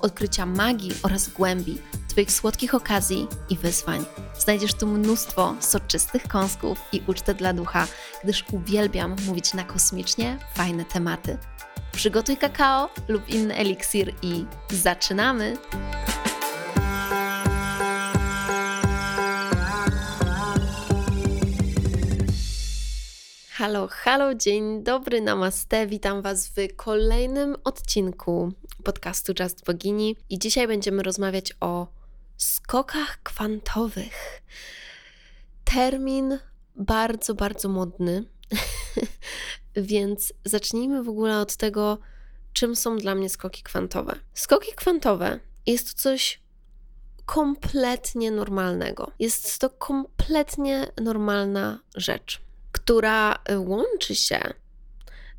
odkrycia magii oraz głębi, Twoich słodkich okazji i wyzwań. Znajdziesz tu mnóstwo soczystych kąsków i ucztę dla ducha, gdyż uwielbiam mówić na kosmicznie fajne tematy. Przygotuj kakao lub inny eliksir i zaczynamy! Halo, halo, dzień dobry, namaste. Witam Was w kolejnym odcinku podcastu Just Bogini i dzisiaj będziemy rozmawiać o skokach kwantowych. Termin bardzo, bardzo modny, więc zacznijmy w ogóle od tego, czym są dla mnie skoki kwantowe. Skoki kwantowe jest to coś kompletnie normalnego. Jest to kompletnie normalna rzecz która łączy się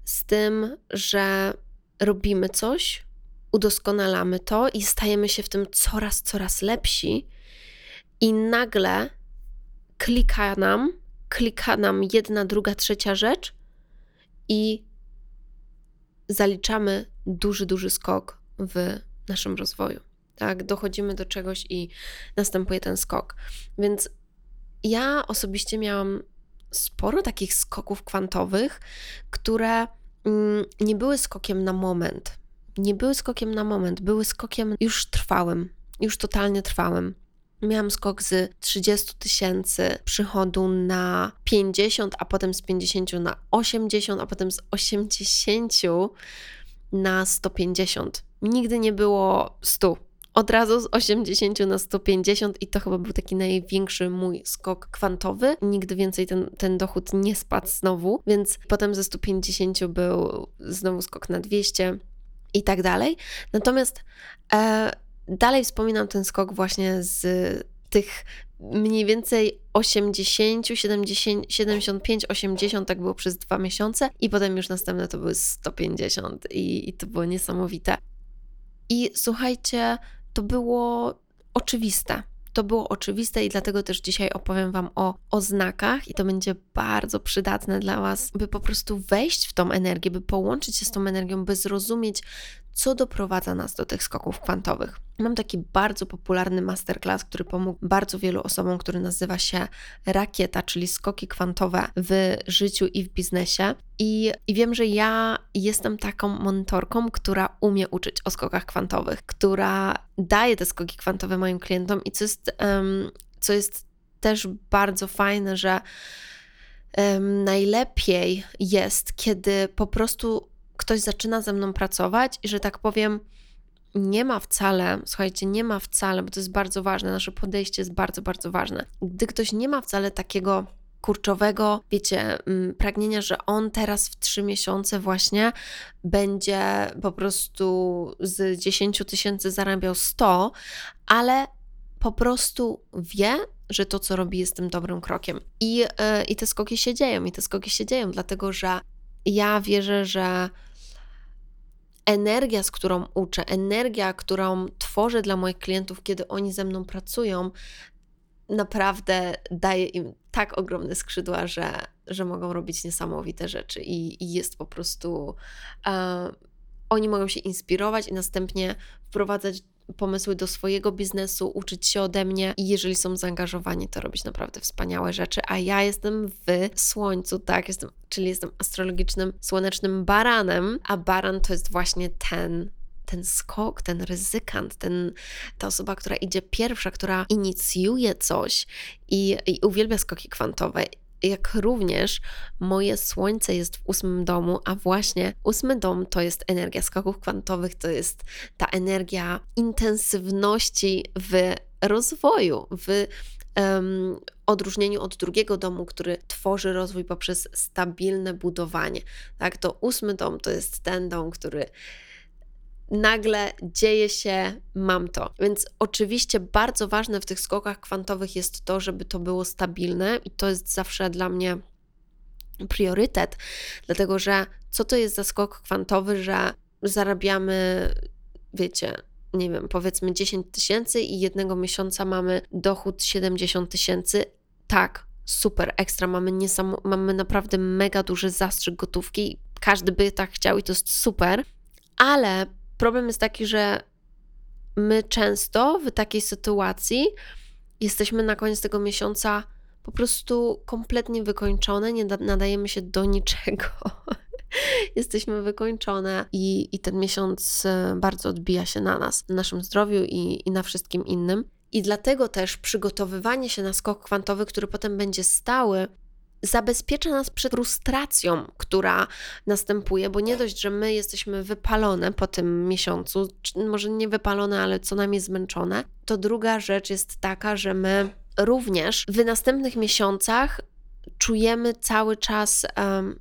z tym, że robimy coś, udoskonalamy to i stajemy się w tym coraz, coraz lepsi, i nagle klika nam, klika nam jedna, druga, trzecia rzecz i zaliczamy duży, duży skok w naszym rozwoju. Tak, dochodzimy do czegoś i następuje ten skok. Więc ja osobiście miałam sporo takich skoków kwantowych, które mm, nie były skokiem na moment. Nie były skokiem na moment, były skokiem już trwałym, już totalnie trwałym. Miałam skok z 30 tysięcy przychodu na 50, a potem z 50 na 80, a potem z 80 na 150. Nigdy nie było 100 od razu z 80 na 150 i to chyba był taki największy mój skok kwantowy. Nigdy więcej ten, ten dochód nie spadł znowu, więc potem ze 150 był znowu skok na 200 i tak dalej. Natomiast e, dalej wspominam ten skok właśnie z tych mniej więcej 80, 70, 75, 80, tak było przez dwa miesiące i potem już następne to były 150 i, i to było niesamowite. I słuchajcie, to było oczywiste. To było oczywiste i dlatego też dzisiaj opowiem Wam o oznakach, i to będzie bardzo przydatne dla Was, by po prostu wejść w tą energię, by połączyć się z tą energią, by zrozumieć, co doprowadza nas do tych skoków kwantowych. Mam taki bardzo popularny masterclass, który pomógł bardzo wielu osobom, który nazywa się Rakieta, czyli skoki kwantowe w życiu i w biznesie. I, I wiem, że ja jestem taką mentorką, która umie uczyć o skokach kwantowych, która daje te skoki kwantowe moim klientom i co jest, um, co jest też bardzo fajne, że um, najlepiej jest, kiedy po prostu ktoś zaczyna ze mną pracować i że tak powiem, nie ma wcale, słuchajcie, nie ma wcale, bo to jest bardzo ważne, nasze podejście jest bardzo, bardzo ważne. Gdy ktoś nie ma wcale takiego kurczowego, wiecie, mm, pragnienia, że on teraz w trzy miesiące właśnie będzie po prostu z 10 tysięcy zarabiał 100, ale po prostu wie, że to, co robi, jest tym dobrym krokiem. I, yy, I te skoki się dzieją, i te skoki się dzieją, dlatego że ja wierzę, że energia, z którą uczę, energia, którą tworzę dla moich klientów, kiedy oni ze mną pracują, naprawdę daje im tak ogromne skrzydła, że, że mogą robić niesamowite rzeczy i, i jest po prostu. Uh, oni mogą się inspirować i następnie wprowadzać pomysły do swojego biznesu, uczyć się ode mnie i jeżeli są zaangażowani, to robić naprawdę wspaniałe rzeczy. A ja jestem w słońcu, tak, jestem, czyli jestem astrologicznym, słonecznym baranem, a baran to jest właśnie ten ten skok, ten ryzykant, ten, ta osoba, która idzie pierwsza, która inicjuje coś i, i uwielbia skoki kwantowe. Jak również moje słońce jest w ósmym domu, a właśnie ósmy dom to jest energia skoków kwantowych, to jest ta energia intensywności w rozwoju, w um, odróżnieniu od drugiego domu, który tworzy rozwój poprzez stabilne budowanie. Tak, to ósmy dom to jest ten dom, który nagle dzieje się, mam to. Więc oczywiście bardzo ważne w tych skokach kwantowych jest to, żeby to było stabilne i to jest zawsze dla mnie priorytet, dlatego że co to jest za skok kwantowy, że zarabiamy, wiecie, nie wiem, powiedzmy 10 tysięcy i jednego miesiąca mamy dochód 70 tysięcy. Tak, super, ekstra, mamy, niesam- mamy naprawdę mega duży zastrzyk gotówki. Każdy by tak chciał i to jest super, ale problem jest taki, że my często w takiej sytuacji jesteśmy na koniec tego miesiąca po prostu kompletnie wykończone, nie nadajemy się do niczego. jesteśmy wykończone i, i ten miesiąc e, bardzo odbija się na nas, na naszym zdrowiu i, i na wszystkim innym. I dlatego też przygotowywanie się na skok kwantowy, który potem będzie stały, zabezpiecza nas przed frustracją, która następuje, bo nie dość, że my jesteśmy wypalone po tym miesiącu, może nie wypalone, ale co najmniej zmęczone, to druga rzecz jest taka, że my również w następnych miesiącach czujemy cały czas um,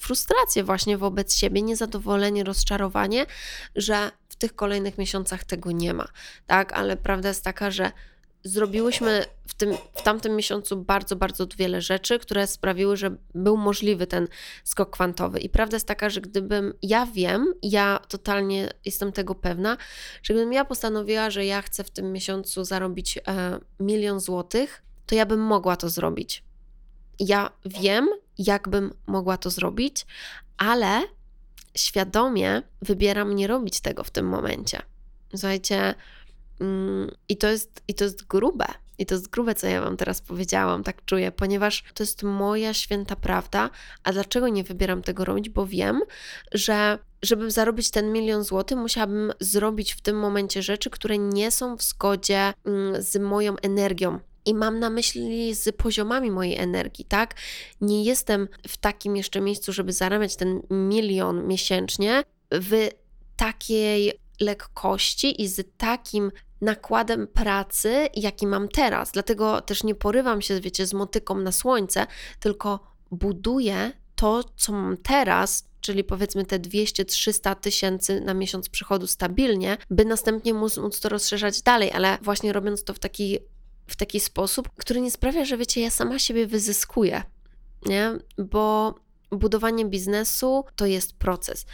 frustrację właśnie wobec siebie, niezadowolenie, rozczarowanie, że w tych kolejnych miesiącach tego nie ma, tak? Ale prawda jest taka, że zrobiłyśmy w, tym, w tamtym miesiącu bardzo, bardzo wiele rzeczy, które sprawiły, że był możliwy ten skok kwantowy. I prawda jest taka, że gdybym, ja wiem, ja totalnie jestem tego pewna, że gdybym ja postanowiła, że ja chcę w tym miesiącu zarobić e, milion złotych, to ja bym mogła to zrobić. Ja wiem, jakbym mogła to zrobić, ale świadomie wybieram nie robić tego w tym momencie. Słuchajcie, i to jest, i to jest grube. I to jest grube, co ja Wam teraz powiedziałam, tak czuję, ponieważ to jest moja święta prawda. A dlaczego nie wybieram tego robić? Bo wiem, że żeby zarobić ten milion złotych, musiałabym zrobić w tym momencie rzeczy, które nie są w zgodzie mm, z moją energią, i mam na myśli z poziomami mojej energii, tak? Nie jestem w takim jeszcze miejscu, żeby zarabiać ten milion miesięcznie w takiej lekkości i z takim nakładem pracy, jaki mam teraz. Dlatego też nie porywam się, wiecie, z motyką na słońce, tylko buduję to, co mam teraz, czyli powiedzmy te 200-300 tysięcy na miesiąc przychodu stabilnie, by następnie móc, móc to rozszerzać dalej, ale właśnie robiąc to w taki w taki sposób, który nie sprawia, że wiecie, ja sama siebie wyzyskuję, nie? Bo budowanie biznesu to jest proces.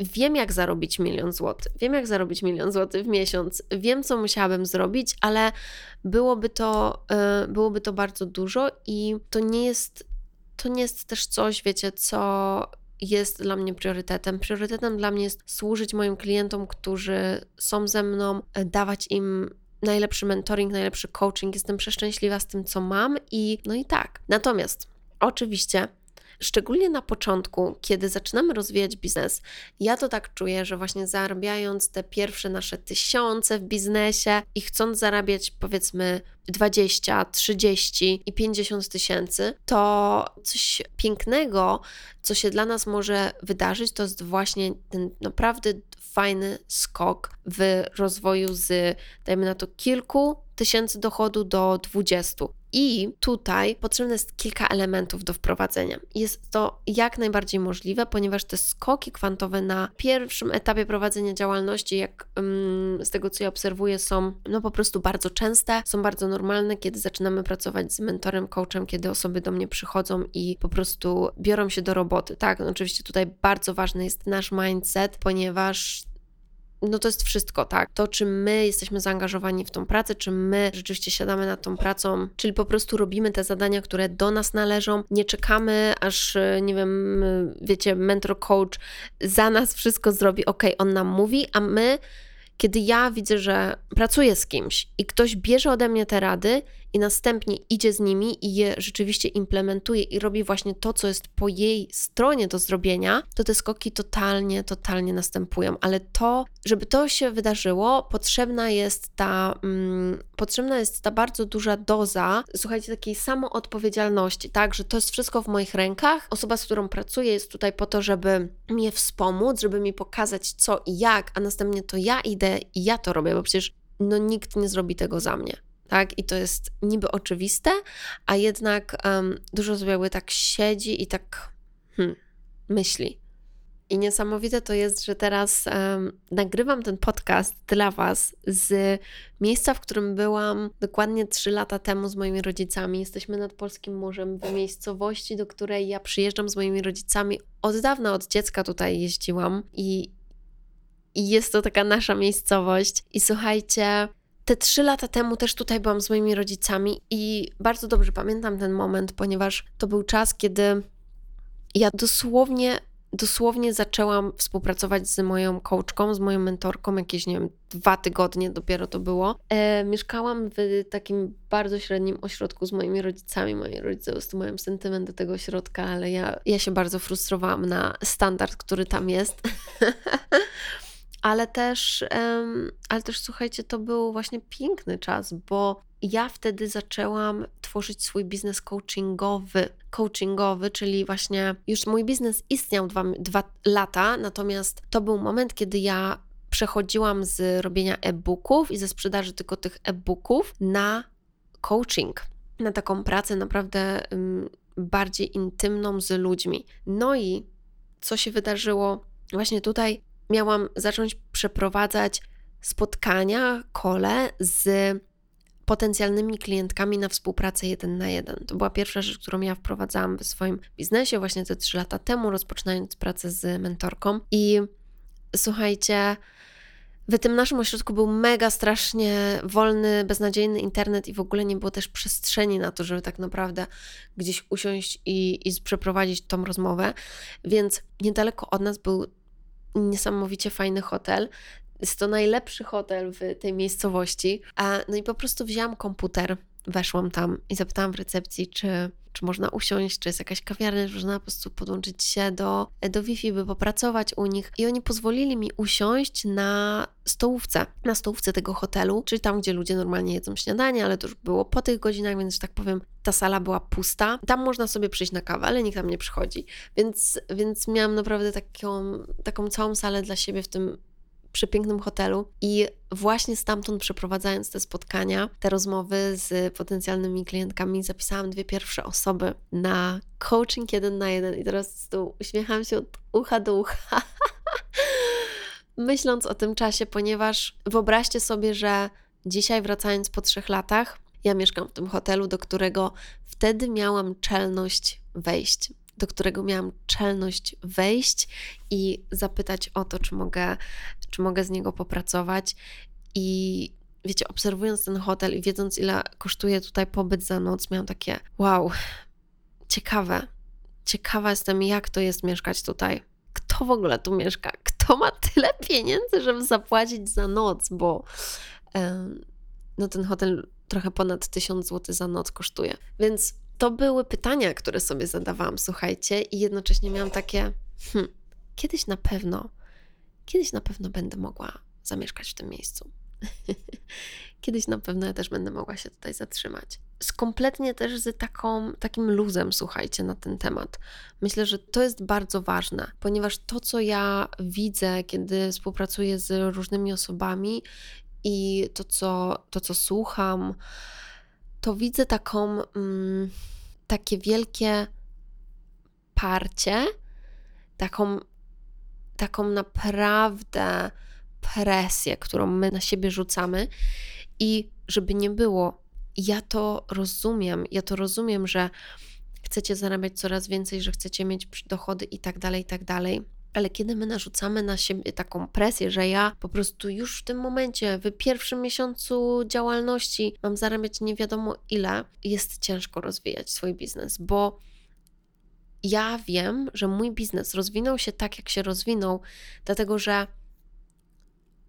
Wiem, jak zarobić milion złotych. Wiem, jak zarobić milion złotych w miesiąc. Wiem, co musiałabym zrobić, ale byłoby to, yy, byłoby to bardzo dużo i to nie jest, to nie jest też coś, wiecie, co jest dla mnie priorytetem. Priorytetem dla mnie jest służyć moim klientom, którzy są ze mną, dawać im najlepszy mentoring, najlepszy coaching. Jestem przeszczęśliwa z tym, co mam i no i tak. Natomiast oczywiście Szczególnie na początku, kiedy zaczynamy rozwijać biznes, ja to tak czuję, że właśnie zarabiając te pierwsze nasze tysiące w biznesie i chcąc zarabiać powiedzmy 20, 30 i 50 tysięcy, to coś pięknego, co się dla nas może wydarzyć, to jest właśnie ten naprawdę fajny skok w rozwoju z, dajmy na to, kilku tysięcy dochodu do 20. I tutaj potrzebne jest kilka elementów do wprowadzenia. Jest to jak najbardziej możliwe, ponieważ te skoki kwantowe na pierwszym etapie prowadzenia działalności, jak um, z tego co ja obserwuję, są no po prostu bardzo częste, są bardzo normalne, kiedy zaczynamy pracować z mentorem, coachem, kiedy osoby do mnie przychodzą i po prostu biorą się do roboty. Tak, no oczywiście tutaj bardzo ważny jest nasz mindset, ponieważ no to jest wszystko, tak. To, czy my jesteśmy zaangażowani w tą pracę, czy my rzeczywiście siadamy nad tą pracą, czyli po prostu robimy te zadania, które do nas należą, nie czekamy, aż, nie wiem, wiecie, mentor, coach za nas wszystko zrobi, ok, on nam mówi, a my kiedy ja widzę, że pracuję z kimś i ktoś bierze ode mnie te rady i następnie idzie z nimi i je rzeczywiście implementuje i robi właśnie to, co jest po jej stronie do zrobienia, to te skoki totalnie, totalnie następują. Ale to, żeby to się wydarzyło, potrzebna jest ta, mm, potrzebna jest ta bardzo duża doza, słuchajcie, takiej samoodpowiedzialności, tak, że to jest wszystko w moich rękach. Osoba, z którą pracuję, jest tutaj po to, żeby mnie wspomóc, żeby mi pokazać co i jak, a następnie to ja idę i ja to robię, bo przecież no nikt nie zrobi tego za mnie. Tak? I to jest niby oczywiste, a jednak um, dużo osób jakby tak siedzi i tak hmm, myśli. I niesamowite to jest, że teraz um, nagrywam ten podcast dla Was z miejsca, w którym byłam dokładnie 3 lata temu z moimi rodzicami. Jesteśmy nad Polskim Morzem, w miejscowości, do której ja przyjeżdżam z moimi rodzicami. Od dawna, od dziecka tutaj jeździłam i, i jest to taka nasza miejscowość. I słuchajcie, te trzy lata temu też tutaj byłam z moimi rodzicami i bardzo dobrze pamiętam ten moment, ponieważ to był czas, kiedy ja dosłownie, dosłownie zaczęłam współpracować z moją coachką, z moją mentorką, jakieś, nie wiem, dwa tygodnie dopiero to było. E, mieszkałam w takim bardzo średnim ośrodku z moimi rodzicami. Moi rodzice mają sentyment do tego ośrodka, ale ja, ja się bardzo frustrowałam na standard, który tam jest. ale też, ale też słuchajcie, to był właśnie piękny czas, bo ja wtedy zaczęłam tworzyć swój biznes coachingowy. Coachingowy, czyli właśnie już mój biznes istniał dwa, dwa lata, natomiast to był moment, kiedy ja przechodziłam z robienia e-booków i ze sprzedaży tylko tych e-booków na coaching, na taką pracę naprawdę bardziej intymną z ludźmi. No i co się wydarzyło właśnie tutaj? Miałam zacząć przeprowadzać spotkania, kole z potencjalnymi klientkami na współpracę jeden na jeden. To była pierwsza rzecz, którą ja wprowadzałam w swoim biznesie właśnie te trzy lata temu, rozpoczynając pracę z mentorką. I słuchajcie, w tym naszym ośrodku był mega strasznie wolny, beznadziejny internet i w ogóle nie było też przestrzeni na to, żeby tak naprawdę gdzieś usiąść i, i przeprowadzić tą rozmowę. Więc niedaleko od nas był niesamowicie fajny hotel. Jest to najlepszy hotel w tej miejscowości. No i po prostu wzięłam komputer, weszłam tam i zapytałam w recepcji, czy, czy można usiąść, czy jest jakaś kawiarnia, czy można po prostu podłączyć się do, do Wi-Fi, by popracować u nich. I oni pozwolili mi usiąść na stołówce, na stołówce tego hotelu, czyli tam, gdzie ludzie normalnie jedzą śniadanie, ale to już było po tych godzinach, więc, że tak powiem, ta sala była pusta. Tam można sobie przyjść na kawę, ale nikt tam nie przychodzi. Więc, więc miałam naprawdę taką, taką całą salę dla siebie w tym przepięknym hotelu i właśnie stamtąd przeprowadzając te spotkania, te rozmowy z potencjalnymi klientkami, zapisałam dwie pierwsze osoby na coaching jeden na jeden i teraz tu uśmiecham się od ucha do ucha. Myśląc o tym czasie, ponieważ wyobraźcie sobie, że dzisiaj wracając po trzech latach, ja mieszkam w tym hotelu, do którego wtedy miałam czelność wejść do którego miałam czelność wejść i zapytać o to, czy mogę, czy mogę z niego popracować. I wiecie, obserwując ten hotel i wiedząc, ile kosztuje tutaj pobyt za noc, miałam takie wow, ciekawe. Ciekawa jestem, jak to jest mieszkać tutaj. Kto w ogóle tu mieszka? Kto ma tyle pieniędzy, żeby zapłacić za noc? Bo no, ten hotel trochę ponad 1000 zł za noc kosztuje. Więc to były pytania, które sobie zadawałam, słuchajcie, i jednocześnie miałam takie, hmm, kiedyś na pewno, kiedyś na pewno będę mogła zamieszkać w tym miejscu. kiedyś na pewno ja też będę mogła się tutaj zatrzymać. Z kompletnie też z taką, takim luzem, słuchajcie, na ten temat. Myślę, że to jest bardzo ważne, ponieważ to, co ja widzę, kiedy współpracuję z różnymi osobami i to, co, to, co słucham, to widzę taką, mm, takie wielkie parcie, taką, taką naprawdę presję, którą my na siebie rzucamy. I żeby nie było, ja to rozumiem, ja to rozumiem, że chcecie zarabiać coraz więcej, że chcecie mieć dochody i tak dalej, i tak dalej ale kiedy my narzucamy na siebie taką presję, że ja po prostu już w tym momencie, w pierwszym miesiącu działalności mam zarabiać nie wiadomo ile, jest ciężko rozwijać swój biznes, bo ja wiem, że mój biznes rozwinął się tak, jak się rozwinął, dlatego że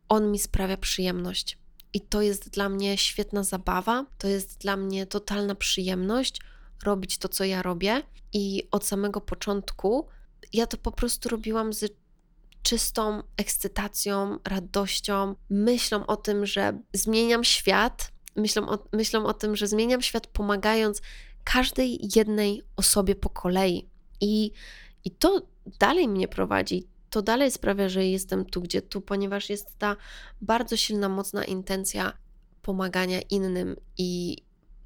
on mi sprawia przyjemność. i to jest dla mnie świetna zabawa, to jest dla mnie totalna przyjemność robić to, co ja robię. I od samego początku ja to po prostu robiłam z czystą ekscytacją, radością, myślą o tym, że zmieniam świat, myślą o, myślą o tym, że zmieniam świat, pomagając każdej jednej osobie po kolei. I, I to dalej mnie prowadzi. To dalej sprawia, że jestem tu, gdzie tu, ponieważ jest ta bardzo silna, mocna intencja pomagania innym i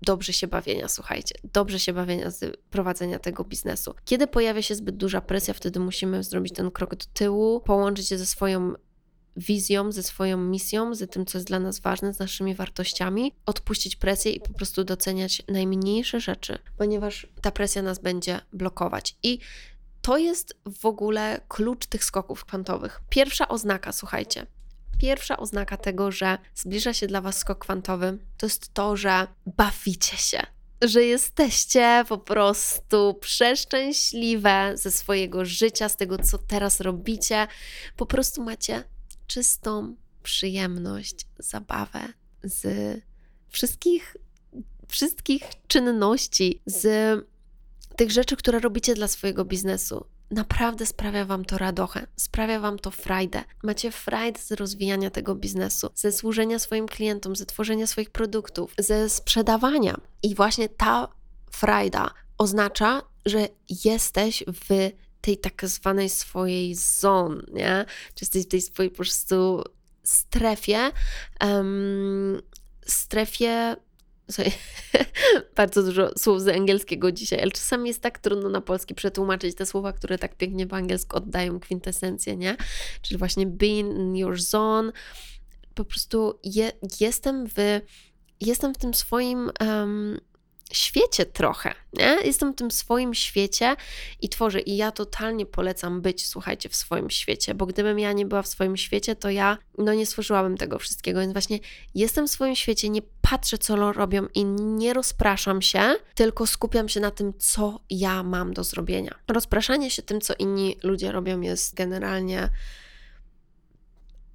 dobrze się bawienia, słuchajcie, dobrze się bawienia z prowadzenia tego biznesu. Kiedy pojawia się zbyt duża presja, wtedy musimy zrobić ten krok do tyłu, połączyć się ze swoją wizją, ze swoją misją, z tym, co jest dla nas ważne, z naszymi wartościami, odpuścić presję i po prostu doceniać najmniejsze rzeczy, ponieważ ta presja nas będzie blokować. I to jest w ogóle klucz tych skoków kwantowych. Pierwsza oznaka, słuchajcie, pierwsza oznaka tego, że zbliża się dla Was skok kwantowy, to jest to, że bawicie się. Że jesteście po prostu przeszczęśliwe ze swojego życia, z tego, co teraz robicie. Po prostu macie czystą przyjemność, zabawę z wszystkich, wszystkich czynności, z tych rzeczy, które robicie dla swojego biznesu. Naprawdę sprawia Wam to radochę, sprawia Wam to frajdę. Macie frajdę z rozwijania tego biznesu, ze służenia swoim klientom, ze tworzenia swoich produktów, ze sprzedawania. I właśnie ta frajda oznacza, że jesteś w tej tak zwanej swojej zone, nie? Czy jesteś w tej swojej po prostu strefie, um, strefie Słuchaj, bardzo dużo słów z angielskiego dzisiaj, ale czasami jest tak trudno na polski przetłumaczyć te słowa, które tak pięknie po angielsku oddają kwintesencję, nie? Czyli właśnie being in your zone. Po prostu je, jestem w jestem w tym swoim um, świecie trochę, nie? Jestem w tym swoim świecie i tworzę. I ja totalnie polecam być, słuchajcie, w swoim świecie, bo gdybym ja nie była w swoim świecie, to ja no nie stworzyłabym tego wszystkiego. Więc właśnie jestem w swoim świecie, nie patrzę, co robią i nie rozpraszam się, tylko skupiam się na tym, co ja mam do zrobienia. Rozpraszanie się tym, co inni ludzie robią, jest generalnie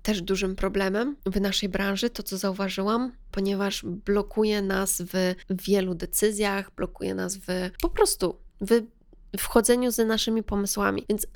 też dużym problemem w naszej branży, to co zauważyłam, ponieważ blokuje nas w wielu decyzjach, blokuje nas w po prostu w wchodzeniu ze naszymi pomysłami. Więc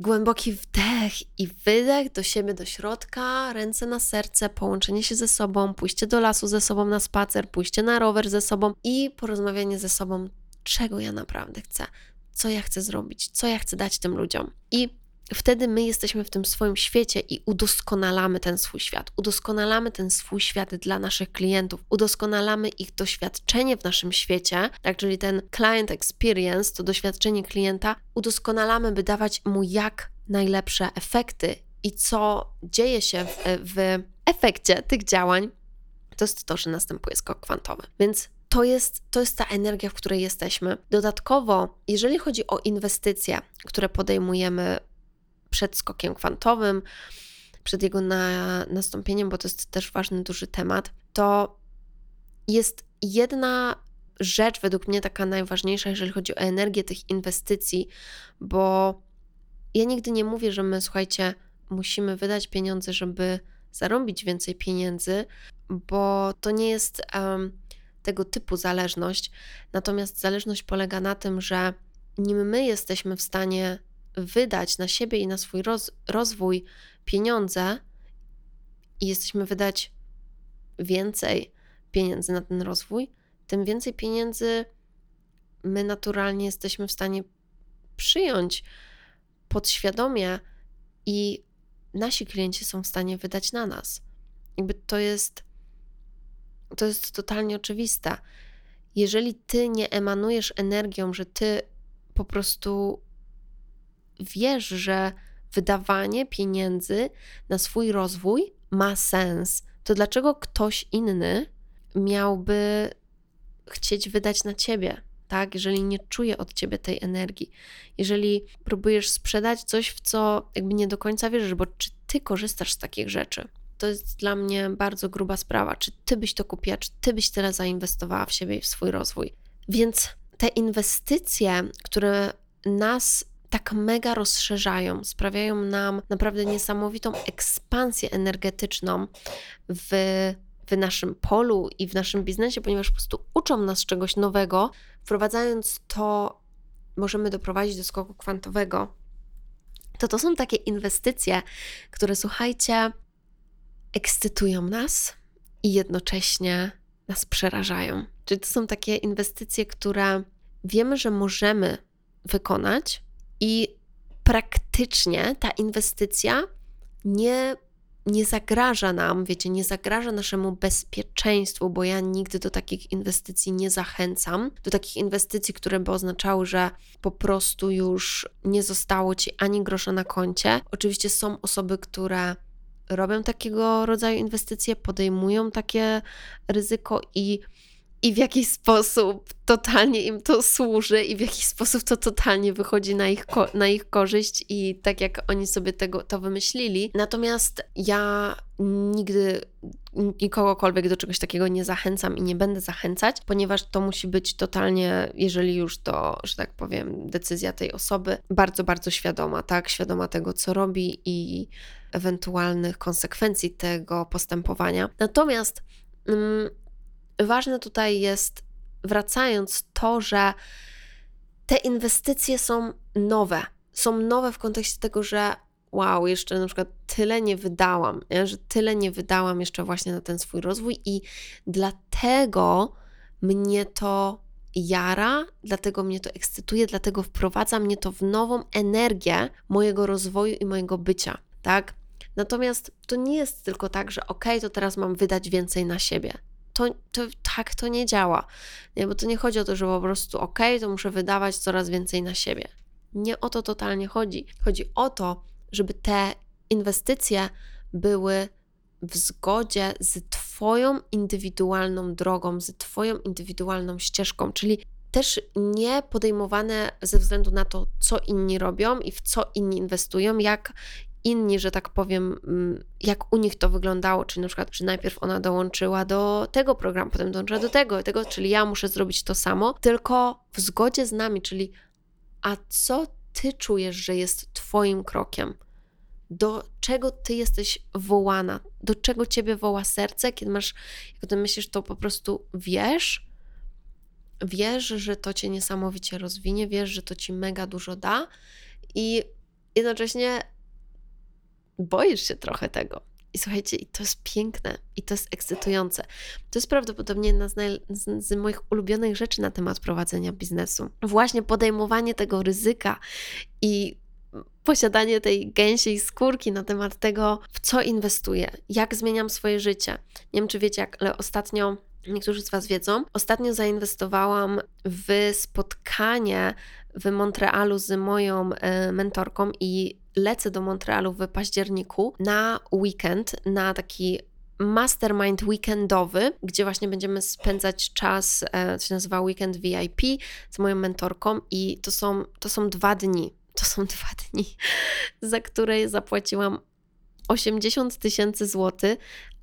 głęboki wdech i wydech do siebie, do środka, ręce na serce, połączenie się ze sobą, pójście do lasu ze sobą na spacer, pójście na rower ze sobą i porozmawianie ze sobą, czego ja naprawdę chcę, co ja chcę zrobić, co ja chcę dać tym ludziom. I wtedy my jesteśmy w tym swoim świecie i udoskonalamy ten swój świat. Udoskonalamy ten swój świat dla naszych klientów, udoskonalamy ich doświadczenie w naszym świecie, tak, czyli ten client experience, to doświadczenie klienta, udoskonalamy, by dawać mu jak najlepsze efekty i co dzieje się w, w efekcie tych działań, to jest to, że następuje skok kwantowy. Więc to jest, to jest ta energia, w której jesteśmy. Dodatkowo, jeżeli chodzi o inwestycje, które podejmujemy przed skokiem kwantowym, przed jego na, nastąpieniem, bo to jest też ważny, duży temat, to jest jedna rzecz, według mnie taka najważniejsza, jeżeli chodzi o energię tych inwestycji, bo ja nigdy nie mówię, że my, słuchajcie, musimy wydać pieniądze, żeby zarobić więcej pieniędzy, bo to nie jest um, tego typu zależność. Natomiast zależność polega na tym, że nim my jesteśmy w stanie wydać na siebie i na swój roz, rozwój pieniądze i jesteśmy wydać więcej pieniędzy na ten rozwój, tym więcej pieniędzy my naturalnie jesteśmy w stanie przyjąć podświadomie i nasi klienci są w stanie wydać na nas. Jakby to jest to jest totalnie oczywiste. Jeżeli ty nie emanujesz energią, że ty po prostu wiesz, że wydawanie pieniędzy na swój rozwój ma sens, to dlaczego ktoś inny miałby chcieć wydać na ciebie? Tak, jeżeli nie czuje od ciebie tej energii, jeżeli próbujesz sprzedać coś, w co jakby nie do końca wierzysz, bo czy ty korzystasz z takich rzeczy? To jest dla mnie bardzo gruba sprawa. Czy ty byś to kupiła, czy ty byś tyle zainwestowała w siebie i w swój rozwój? Więc te inwestycje, które nas tak mega rozszerzają, sprawiają nam naprawdę niesamowitą ekspansję energetyczną w, w naszym polu i w naszym biznesie, ponieważ po prostu uczą nas czegoś nowego. Wprowadzając to, możemy doprowadzić do skoku kwantowego. To to są takie inwestycje, które słuchajcie, ekscytują nas i jednocześnie nas przerażają. Czyli to są takie inwestycje, które wiemy, że możemy wykonać, i praktycznie ta inwestycja nie, nie zagraża nam, wiecie, nie zagraża naszemu bezpieczeństwu, bo ja nigdy do takich inwestycji nie zachęcam. Do takich inwestycji, które by oznaczały, że po prostu już nie zostało ci ani grosza na koncie. Oczywiście są osoby, które robią takiego rodzaju inwestycje, podejmują takie ryzyko i i w jaki sposób totalnie im to służy i w jaki sposób to totalnie wychodzi na ich, na ich korzyść i tak jak oni sobie tego, to wymyślili. Natomiast ja nigdy nikogokolwiek do czegoś takiego nie zachęcam i nie będę zachęcać, ponieważ to musi być totalnie, jeżeli już to, że tak powiem, decyzja tej osoby, bardzo, bardzo świadoma, tak? Świadoma tego, co robi i ewentualnych konsekwencji tego postępowania. Natomiast mm, ważne tutaj jest, wracając, to, że te inwestycje są nowe. Są nowe w kontekście tego, że wow, jeszcze na przykład tyle nie wydałam, nie? że tyle nie wydałam jeszcze właśnie na ten swój rozwój i dlatego mnie to jara, dlatego mnie to ekscytuje, dlatego wprowadza mnie to w nową energię mojego rozwoju i mojego bycia, tak? Natomiast to nie jest tylko tak, że ok, to teraz mam wydać więcej na siebie to, to tak to nie działa. Nie, bo to nie chodzi o to, że po prostu ok, to muszę wydawać coraz więcej na siebie. Nie o to totalnie chodzi. Chodzi o to, żeby te inwestycje były w zgodzie z Twoją indywidualną drogą, z Twoją indywidualną ścieżką, czyli też nie podejmowane ze względu na to, co inni robią i w co inni inwestują, jak, inni, że tak powiem, mm, jak u nich to wyglądało, czyli na przykład, że najpierw ona dołączyła do tego programu, potem dołączyła do tego, tego, czyli ja muszę zrobić to samo, tylko w zgodzie z nami, czyli a co ty czujesz, że jest twoim krokiem? Do czego ty jesteś wołana? Do czego ciebie woła serce? Kiedy masz, jak ty myślisz, to po prostu wiesz, wiesz, że to cię niesamowicie rozwinie, wiesz, że to ci mega dużo da i jednocześnie boisz się trochę tego. I słuchajcie, to jest piękne, i to jest ekscytujące. To jest prawdopodobnie jedna z, naj, z, moich ulubionych rzeczy na temat prowadzenia biznesu. Właśnie podejmowanie tego ryzyka i posiadanie tej gęsiej skórki na temat tego, w co inwestuję, jak zmieniam swoje życie. Nie wiem, czy wiecie, jak, ale ostatnio niektórzy z Was wiedzą, ostatnio zainwestowałam w spotkanie w Montrealu z moją e, mentorką i lecę do Montrealu w październiku na weekend, na taki mastermind weekendowy, gdzie właśnie będziemy spędzać czas, e, co się nazywa Weekend VIP z moją mentorką i to są, to są dwa dni. To są dwa dni, za które zapłaciłam 80 tysięcy złotych,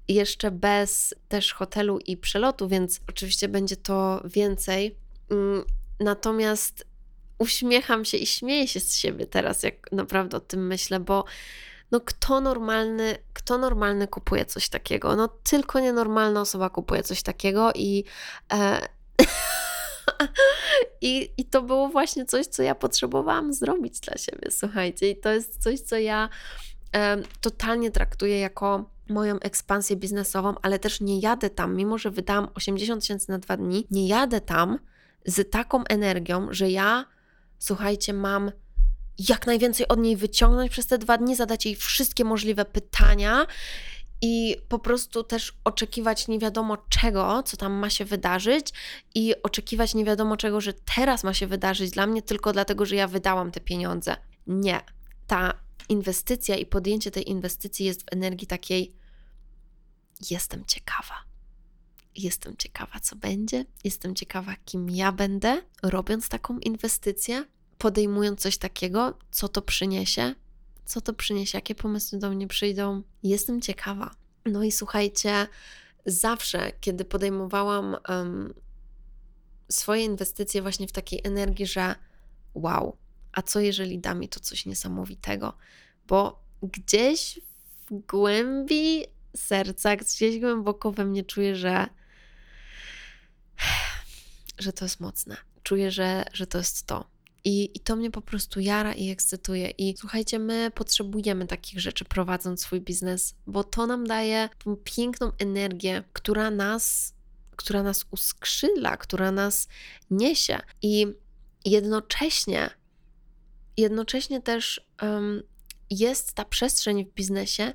jeszcze bez też hotelu i przelotu, więc oczywiście będzie to więcej. Mm, natomiast uśmiecham się i śmieję się z siebie teraz, jak naprawdę o tym myślę, bo no kto normalny, kto normalny kupuje coś takiego? No tylko nienormalna osoba kupuje coś takiego i e, I, I to było właśnie coś, co ja potrzebowałam zrobić dla siebie, słuchajcie. I to jest coś, co ja totalnie traktuję jako moją ekspansję biznesową, ale też nie jadę tam, mimo że wydałam 80 tysięcy na dwa dni, nie jadę tam z taką energią, że ja słuchajcie, mam jak najwięcej od niej wyciągnąć przez te dwa dni, zadać jej wszystkie możliwe pytania i po prostu też oczekiwać nie wiadomo czego, co tam ma się wydarzyć, i oczekiwać nie wiadomo czego, że teraz ma się wydarzyć dla mnie tylko dlatego, że ja wydałam te pieniądze. Nie. Ta inwestycja i podjęcie tej inwestycji jest w energii takiej: jestem ciekawa Jestem ciekawa, co będzie. Jestem ciekawa, kim ja będę, robiąc taką inwestycję, podejmując coś takiego, co to przyniesie, co to przyniesie, jakie pomysły do mnie przyjdą. Jestem ciekawa. No i słuchajcie, zawsze, kiedy podejmowałam um, swoje inwestycje właśnie w takiej energii, że wow, a co jeżeli da mi to coś niesamowitego? Bo gdzieś w głębi serca, gdzieś głęboko we mnie czuję, że, że to jest mocne. Czuję, że, że to jest to. I, I to mnie po prostu jara i ekscytuje. I słuchajcie, my potrzebujemy takich rzeczy prowadząc swój biznes, bo to nam daje tą piękną energię, która nas, która nas uskrzydla, która nas niesie. I jednocześnie, jednocześnie też um, jest ta przestrzeń w biznesie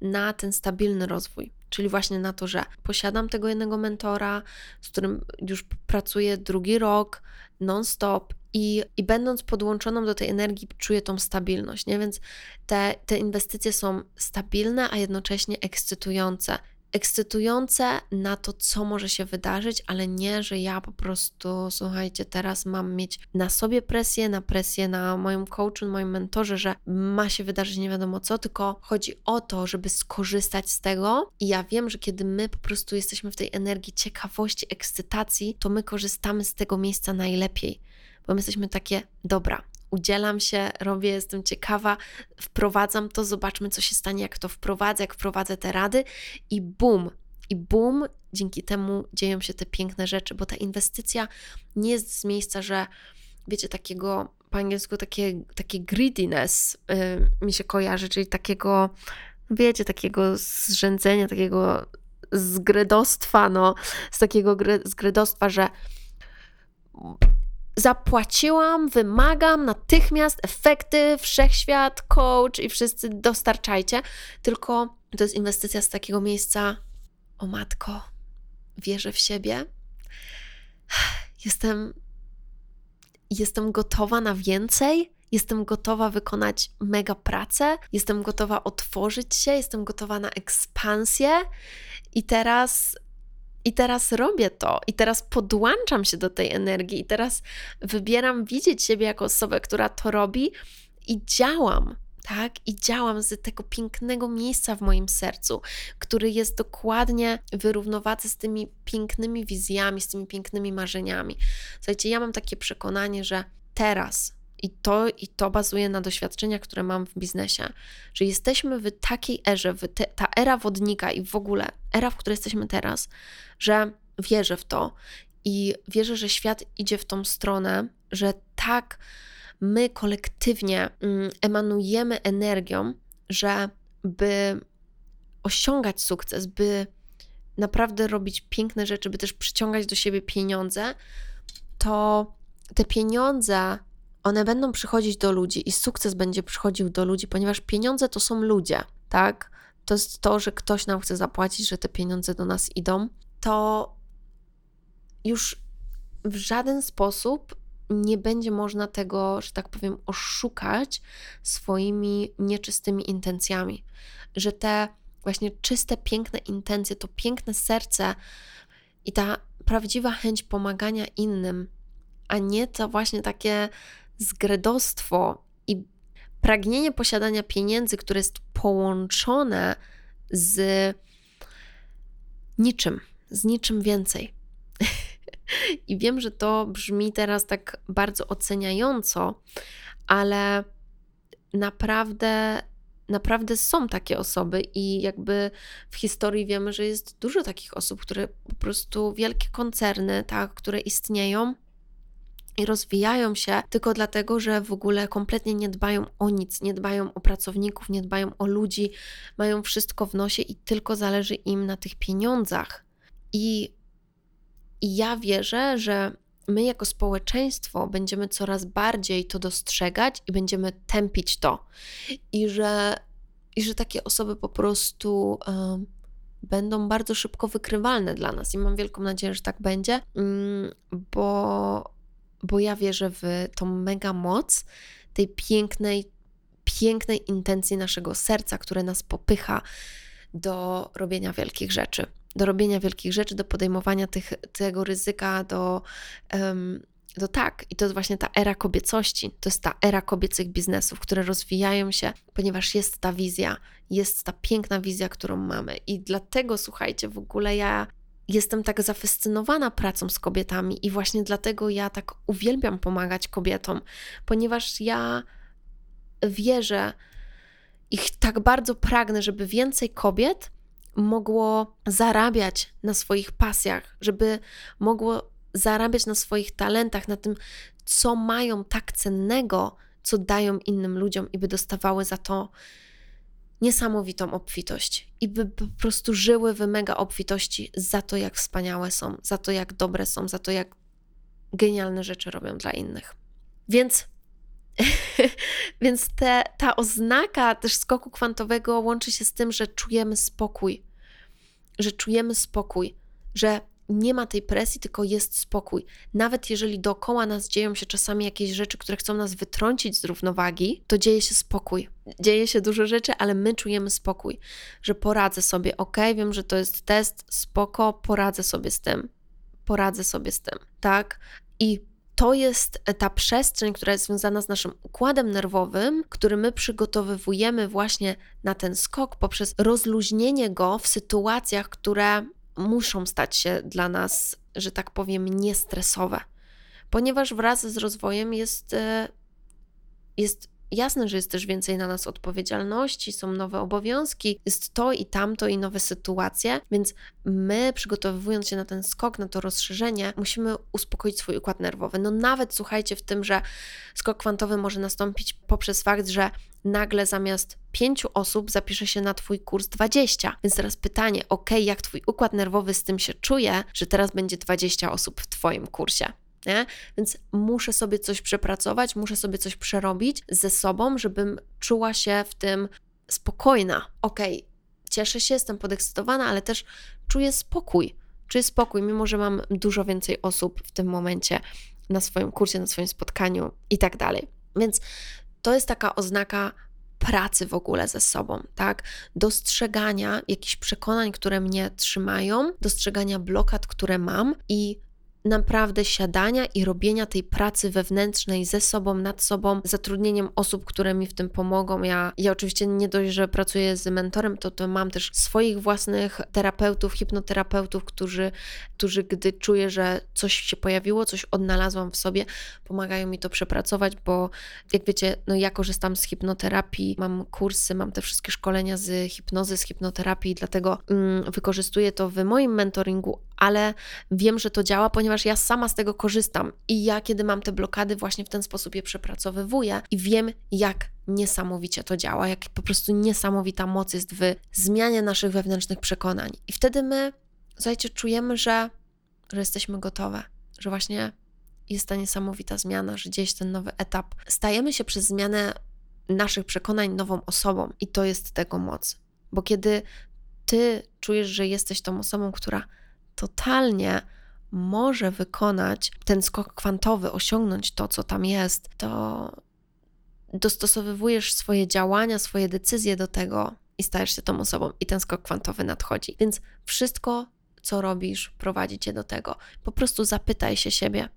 na ten stabilny rozwój. Czyli właśnie na to, że posiadam tego jednego mentora, z którym już pracuję drugi rok, non-stop i, i będąc podłączoną do tej energii, czuję tą stabilność, nie? Więc te, te inwestycje są stabilne, a jednocześnie ekscytujące ekscytujące na to, co może się wydarzyć, ale nie, że ja po prostu, słuchajcie, teraz mam mieć na sobie presję, na presję na moim coachu, na moim mentorze, że ma się wydarzyć nie wiadomo co, tylko chodzi o to, żeby skorzystać z tego. I ja wiem, że kiedy my po prostu jesteśmy w tej energii ciekawości, ekscytacji, to my korzystamy z tego miejsca najlepiej, bo my jesteśmy takie, dobra, udzielam się, robię, jestem ciekawa, wprowadzam to, zobaczmy, co się stanie, jak to wprowadzę, jak wprowadzę te rady i bum, i bum, dzięki temu dzieją się te piękne rzeczy, bo ta inwestycja nie jest z miejsca, że wiecie, takiego po angielsku takie, takie greediness yy, mi się kojarzy, czyli takiego, wiecie, takiego zrzędzenia, takiego zgredostwa, no, z takiego zgredostwa, że zapłaciłam, wymagam natychmiast efekty, wszechświat, coach i wszyscy dostarczajcie. Tylko to jest inwestycja z takiego miejsca, o matko, wierzę w siebie. Jestem, jestem gotowa na więcej. Jestem gotowa wykonać mega pracę, jestem gotowa otworzyć się, jestem gotowa na ekspansję. I teraz i teraz robię to, i teraz podłączam się do tej energii, i teraz wybieram widzieć siebie jako osobę, która to robi i działam, tak? I działam z tego pięknego miejsca w moim sercu, który jest dokładnie w równowadze z tymi pięknymi wizjami, z tymi pięknymi marzeniami. Słuchajcie, ja mam takie przekonanie, że teraz, i to, I to bazuje na doświadczeniach, które mam w biznesie, że jesteśmy w takiej erze, w te, ta era wodnika i w ogóle era, w której jesteśmy teraz, że wierzę w to i wierzę, że świat idzie w tą stronę, że tak my kolektywnie mm, emanujemy energią, że by osiągać sukces, by naprawdę robić piękne rzeczy, by też przyciągać do siebie pieniądze, to te pieniądze one będą przychodzić do ludzi i sukces będzie przychodził do ludzi, ponieważ pieniądze to są ludzie, tak? To jest to, że ktoś nam chce zapłacić, że te pieniądze do nas idą, to już w żaden sposób nie będzie można tego, że tak powiem, oszukać swoimi nieczystymi intencjami. Że te właśnie czyste, piękne intencje, to piękne serce i ta prawdziwa chęć pomagania innym, a nie to właśnie takie zgredostwo i pragnienie posiadania pieniędzy, które jest połączone z niczym, z niczym więcej. I wiem, że to brzmi teraz tak bardzo oceniająco, ale naprawdę naprawdę są takie osoby i jakby w historii wiemy, że jest dużo takich osób, które po prostu wielkie koncerny, tak, które istnieją, i rozwijają się tylko dlatego, że w ogóle kompletnie nie dbają o nic, nie dbają o pracowników, nie dbają o ludzi, mają wszystko w nosie i tylko zależy im na tych pieniądzach. I, i ja wierzę, że my jako społeczeństwo będziemy coraz bardziej to dostrzegać i będziemy tępić to. I że, i że takie osoby po prostu. będą bardzo szybko wykrywalne dla nas i mam wielką nadzieję, że tak będzie, mm, bo bo ja wierzę w tą mega moc tej pięknej, pięknej intencji naszego serca, które nas popycha do robienia wielkich rzeczy. Do robienia wielkich rzeczy, do podejmowania tych, tego ryzyka, do, um, do tak. I to jest właśnie ta era kobiecości, to jest ta era kobiecych biznesów, które rozwijają się, ponieważ jest ta wizja, jest ta piękna wizja, którą mamy. I dlatego, słuchajcie, w ogóle ja jestem tak zafascynowana pracą z kobietami i właśnie dlatego ja tak uwielbiam pomagać kobietom, ponieważ ja wierzę i tak bardzo pragnę, żeby więcej kobiet mogło zarabiać na swoich pasjach, żeby mogło zarabiać na swoich talentach, na tym, co mają tak cennego, co dają innym ludziom i by dostawały za to niesamowitą obfitość i by po prostu żyły w mega obfitości za to, jak wspaniałe są, za to, jak dobre są, za to, jak genialne rzeczy robią dla innych. Więc, więc te, ta oznaka też skoku kwantowego łączy się z tym, że czujemy spokój, że czujemy spokój, że nie ma tej presji, tylko jest spokój. Nawet jeżeli dookoła nas dzieją się czasami jakieś rzeczy, które chcą nas wytrącić z równowagi, to dzieje się spokój. Dzieje się dużo rzeczy, ale my czujemy spokój, że poradzę sobie, ok, wiem, że to jest test, spoko, poradzę sobie z tym. Poradzę sobie z tym, tak? I to jest ta przestrzeń, która jest związana z naszym układem nerwowym, który my przygotowywujemy właśnie na ten skok poprzez rozluźnienie go w sytuacjach, które muszą stać się dla nas, że tak powiem, niestresowe, ponieważ wraz z rozwojem jest, e, jest Jasne, że jest też więcej na nas odpowiedzialności, są nowe obowiązki, jest to i tamto i nowe sytuacje, więc my, przygotowując się na ten skok, na to rozszerzenie, musimy uspokoić swój układ nerwowy. No nawet słuchajcie w tym, że skok kwantowy może nastąpić poprzez fakt, że nagle zamiast pięciu osób zapisze się na Twój kurs 20. Więc teraz pytanie, ok, jak Twój układ nerwowy z tym się czuje, że teraz będzie 20 osób w Twoim kursie? Nie? Więc muszę sobie coś przepracować, muszę sobie coś przerobić ze sobą, żebym czuła się w tym spokojna. Okej, okay, cieszę się, jestem podekscytowana, ale też czuję spokój. Czuję spokój, mimo że mam dużo więcej osób w tym momencie na swoim kursie, na swoim spotkaniu i tak dalej. Więc to jest taka oznaka pracy w ogóle ze sobą, tak? Dostrzegania jakichś przekonań, które mnie trzymają, dostrzegania blokad, które mam i naprawdę siadania i robienia tej pracy wewnętrznej ze sobą, nad sobą, zatrudnieniem osób, które mi w tym pomogą. Ja, ja oczywiście nie dość, że pracuję z mentorem, to, to mam też swoich własnych terapeutów, hipnoterapeutów, którzy, którzy gdy czuję, że coś się pojawiło, coś odnalazłam w sobie, pomagają mi to przepracować, bo jak wiecie, no ja korzystam z hipnoterapii, mam kursy, mam te wszystkie szkolenia z hipnozy, z hipnoterapii, dlatego mm, wykorzystuję to w moim mentoringu, ale wiem, że to działa, ponieważ ja sama z tego korzystam i ja, kiedy mam te blokady, właśnie w ten sposób je przepracowywuję i wiem, jak niesamowicie to działa, jak po prostu niesamowita moc jest w zmianie naszych wewnętrznych przekonań. I wtedy my, słuchajcie, czujemy, że, że jesteśmy gotowe, że właśnie jest ta niesamowita zmiana, że gdzieś ten nowy etap. Stajemy się przez zmianę naszych przekonań nową osobą i to jest tego moc. Bo kiedy ty czujesz, że jesteś tą osobą, która totalnie może wykonać ten skok kwantowy, osiągnąć to, co tam jest, to dostosowujesz swoje działania, swoje decyzje do tego i stajesz się tą osobą, i ten skok kwantowy nadchodzi. Więc wszystko, co robisz, prowadzi cię do tego. Po prostu zapytaj się siebie,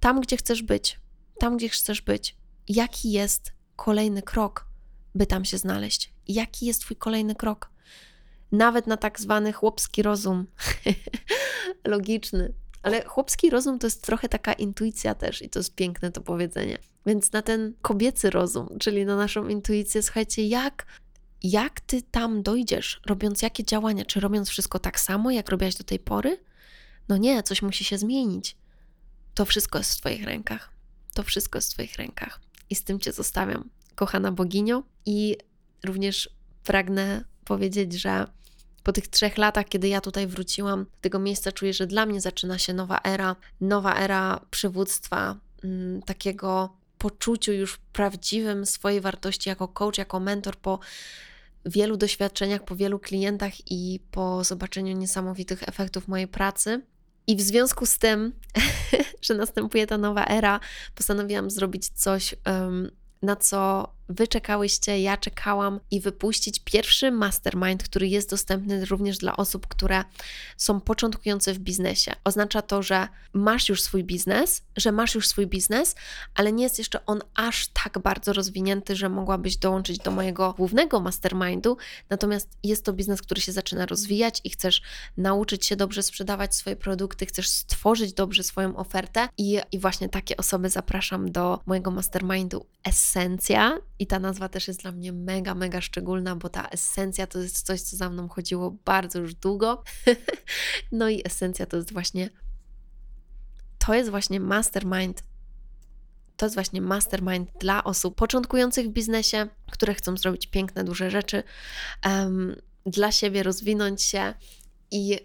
tam, gdzie chcesz być, tam, gdzie chcesz być, jaki jest kolejny krok, by tam się znaleźć? Jaki jest Twój kolejny krok? Nawet na tak zwany chłopski rozum, logiczny. Ale chłopski rozum to jest trochę taka intuicja też, i to jest piękne to powiedzenie. Więc na ten kobiecy rozum, czyli na naszą intuicję, słuchajcie, jak, jak ty tam dojdziesz, robiąc jakie działania? Czy robiąc wszystko tak samo, jak robiłaś do tej pory? No nie, coś musi się zmienić. To wszystko jest w Twoich rękach. To wszystko jest w Twoich rękach. I z tym Cię zostawiam, kochana boginio. I również pragnę powiedzieć, że po tych trzech latach, kiedy ja tutaj wróciłam do tego miejsca, czuję, że dla mnie zaczyna się nowa era, nowa era przywództwa, mm, takiego poczuciu już prawdziwym swojej wartości jako coach, jako mentor po wielu doświadczeniach, po wielu klientach i po zobaczeniu niesamowitych efektów mojej pracy. I w związku z tym, że następuje ta nowa era, postanowiłam zrobić coś, na co wy czekałyście, ja czekałam i wypuścić pierwszy mastermind, który jest dostępny również dla osób, które są początkujące w biznesie. Oznacza to, że masz już swój biznes, że masz już swój biznes, ale nie jest jeszcze on aż tak bardzo rozwinięty, że mogłabyś dołączyć do mojego głównego mastermindu. Natomiast jest to biznes, który się zaczyna rozwijać i chcesz nauczyć się dobrze sprzedawać swoje produkty, chcesz stworzyć dobrze swoją ofertę i, i właśnie takie osoby zapraszam do mojego mastermindu Essencja i ta nazwa też jest dla mnie mega, mega szczególna, bo ta esencja to jest coś, co za mną chodziło bardzo już długo. no i esencja to jest właśnie to jest właśnie mastermind to jest właśnie mastermind dla osób początkujących w biznesie, które chcą zrobić piękne, duże rzeczy, um, dla siebie rozwinąć się i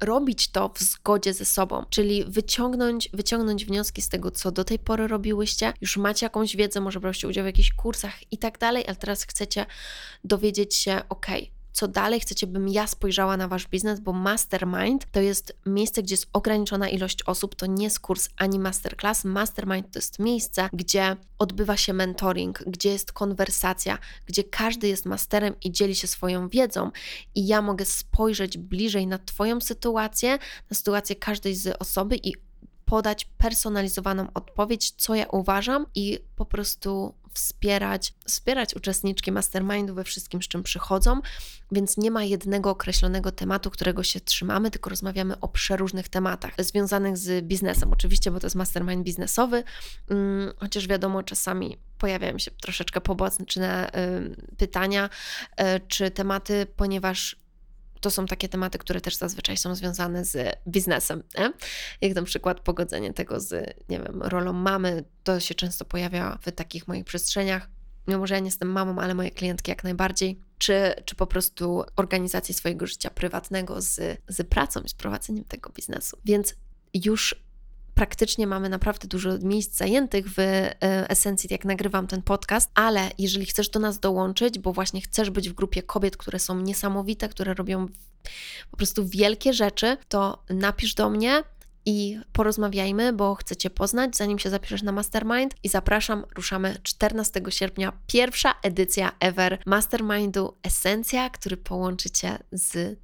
robić to w zgodzie ze sobą, czyli wyciągnąć, wyciągnąć wnioski z tego, co do tej pory robiłyście. Już macie jakąś wiedzę, może braliście udział w jakichś kursach i tak dalej, ale teraz chcecie dowiedzieć się, ok, co dalej chcecie, bym ja spojrzała na wasz biznes, bo mastermind to jest miejsce, gdzie jest ograniczona ilość osób, to nie jest kurs ani masterclass. Mastermind to jest miejsce, gdzie odbywa się mentoring, gdzie jest konwersacja, gdzie każdy jest masterem i dzieli się swoją wiedzą i ja mogę spojrzeć bliżej na Twoją sytuację, na sytuację każdej z osoby i podać personalizowaną odpowiedź, co ja uważam i po prostu wspierać, wspierać uczestniczki mastermindu we wszystkim, z czym przychodzą, więc nie ma jednego określonego tematu, którego się trzymamy, tylko rozmawiamy o przeróżnych tematach związanych z biznesem. Oczywiście, bo to jest mastermind biznesowy, mm, chociaż wiadomo, czasami pojawiają się troszeczkę poboczne y, pytania y, czy tematy, ponieważ to są takie tematy, które też zazwyczaj są związane z biznesem. Nie? Jak na przykład pogodzenie tego z, nie wiem, rolą mamy, to się często pojawia w takich moich przestrzeniach. Mimo, że ja nie jestem mamą, ale moje klientki jak najbardziej. Czy, czy po prostu organizacji swojego życia prywatnego z, z pracą i z prowadzeniem tego biznesu. Więc już praktycznie mamy naprawdę dużo miejsc zajętych w e, esencji, jak nagrywam ten podcast, ale jeżeli chcesz do nas dołączyć, bo właśnie chcesz być w grupie kobiet, które są niesamowite, które robią po prostu wielkie rzeczy, to napisz do mnie i porozmawiajmy, bo chcę Cię poznać, zanim się zapiszesz na Mastermind. I zapraszam, ruszamy 14 sierpnia, pierwsza edycja ever Mastermindu Esencja, który połączy Cię z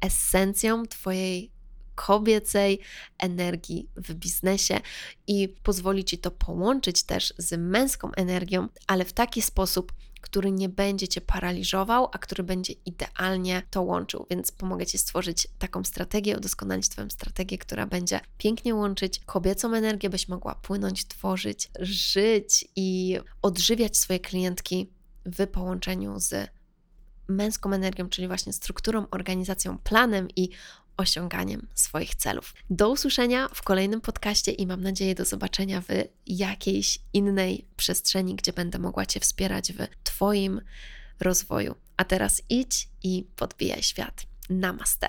esencją Twojej kobiecej energii w biznesie i pozwoli Ci to połączyć też z męską energią, ale w taki sposób, który nie będzie Cię paraliżował, a który będzie idealnie to łączył. Więc pomogę Ci stworzyć taką strategię, udoskonalić Twoją strategię, która będzie pięknie łączyć kobiecą energię, byś mogła płynąć, tworzyć, żyć i odżywiać swoje klientki w połączeniu z męską energią, czyli właśnie strukturą, organizacją, planem i osiąganiem swoich celów. Do usłyszenia w kolejnym podcaście i mam nadzieję do zobaczenia w jakiejś innej przestrzeni, gdzie będę mogła Cię wspierać w Twoim rozwoju. A teraz idź i podbijaj świat. Namaste.